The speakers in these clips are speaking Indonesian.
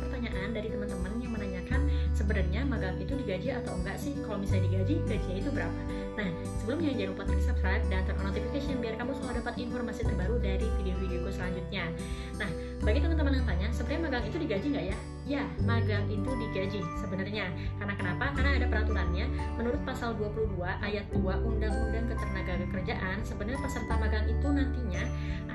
pertanyaan dari teman-teman yang menanyakan sebenarnya magang itu digaji atau enggak sih? Kalau misalnya digaji, gajinya itu berapa? Nah, sebelumnya jangan lupa klik subscribe dan turn on notification biar kamu selalu dapat informasi terbaru dari video-videoku selanjutnya. Nah, bagi teman-teman yang tanya, sebenarnya magang itu digaji enggak ya? Ya, magang itu digaji sebenarnya. Karena kenapa? Karena ada peraturannya. Menurut pasal 22 ayat 2 Undang-Undang Ketenagakerjaan, sebenarnya peserta magang itu nantinya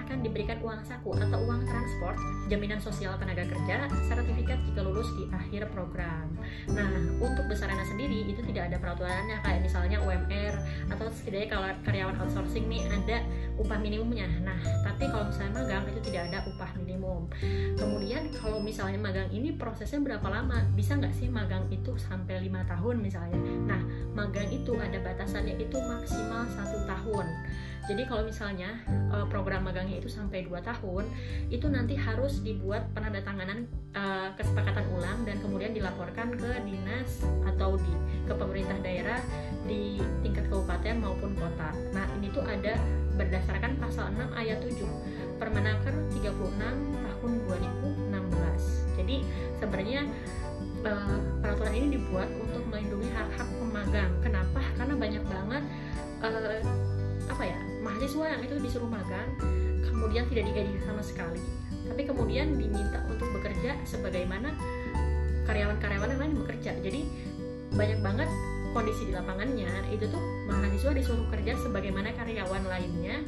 akan diberikan uang saku atau uang transport, jaminan sosial tenaga kerja, sertifikat jika lulus di akhir program. Nah, untuk besarannya sendiri itu tidak ada peraturannya kayak misalnya UMR atau setidaknya kalau karyawan outsourcing nih ada upah minimumnya. Nah, tapi kalau misalnya magang itu tidak ada upah minimum. Kemudian kalau misalnya magang ini prosesnya berapa lama? Bisa nggak sih magang itu sampai lima tahun misalnya? Nah, magang itu ada batasannya itu maksimal satu tahun. Jadi kalau misalnya uh, program magangnya itu sampai 2 tahun, itu nanti harus dibuat penandatanganan uh, kesepakatan ulang dan kemudian dilaporkan ke dinas atau di ke pemerintah daerah di tingkat kabupaten maupun kota. Nah, ini tuh ada berdasarkan pasal 6 ayat 7 Permenaker 36 sebenarnya uh, peraturan ini dibuat untuk melindungi hak-hak pemagang. Kenapa? Karena banyak banget uh, apa ya mahasiswa yang itu disuruh magang kemudian tidak digaji sama sekali tapi kemudian diminta untuk bekerja sebagaimana karyawan-karyawan yang lain bekerja jadi banyak banget kondisi di lapangannya itu tuh mahasiswa disuruh kerja sebagaimana karyawan lainnya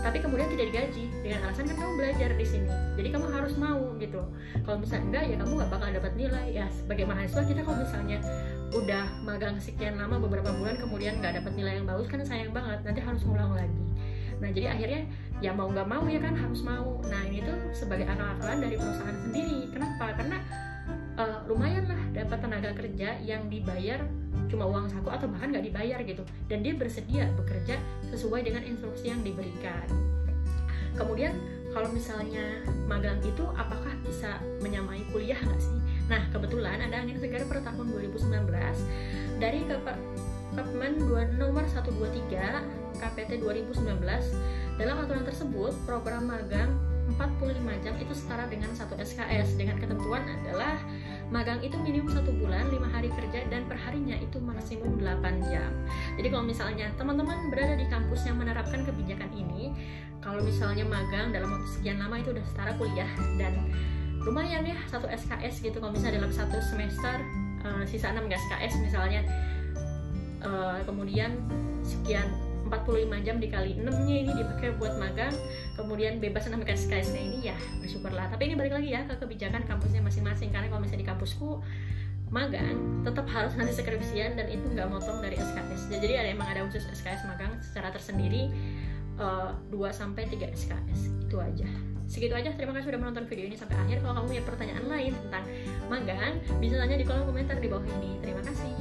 tapi kemudian tidak digaji. Dengan alasan kan kamu belajar di sini. Jadi kamu harus mau gitu. Kalau misalnya enggak ya kamu nggak bakal dapat nilai. Ya sebagai mahasiswa kita kalau misalnya udah magang sekian lama beberapa bulan kemudian nggak dapat nilai yang bagus kan sayang banget. Nanti harus ngulang lagi. Nah jadi akhirnya ya mau nggak mau ya kan harus mau. Nah ini tuh sebagai akal-akalan dari perusahaan sendiri. Kenapa? Karena uh, lumayan lah dapat tenaga kerja yang dibayar cuma uang saku atau bahkan nggak dibayar gitu. Dan dia bersedia bekerja sesuai dengan instruksi yang diberikan. Kemudian kalau misalnya magang itu apakah bisa menyamai kuliah nggak sih? Nah, kebetulan ada angin segar per tahun 2019 dari Kepmen nomor 123 KPT 2019 dalam aturan tersebut program magang 45 jam itu setara dengan satu SKS dengan ketentuan adalah magang itu minimum satu bulan, lima hari kerja dan perharinya itu maksimum 8 jam. Jadi kalau misalnya teman-teman berada di kampus yang menerapkan kebijakan ini, kalau misalnya magang dalam waktu sekian lama itu udah setara kuliah dan lumayan ya satu SKS gitu kalau misalnya dalam satu semester uh, sisa 6 SKS misalnya uh, kemudian sekian 45 jam dikali 6 nya ini dipakai buat magang kemudian bebas 6 SKS ini ya bersyukurlah. Tapi ini balik lagi ya ke kebijakan kampusnya masing-masing karena kalau misalnya di kampusku magang tetap harus nanti skripsian dan itu nggak motong dari SKS jadi ada emang ada khusus SKS magang secara tersendiri uh, 2 sampai 3 SKS itu aja. Segitu aja terima kasih sudah menonton video ini sampai akhir. Kalau kamu punya pertanyaan lain tentang magang bisa tanya di kolom komentar di bawah ini. Terima kasih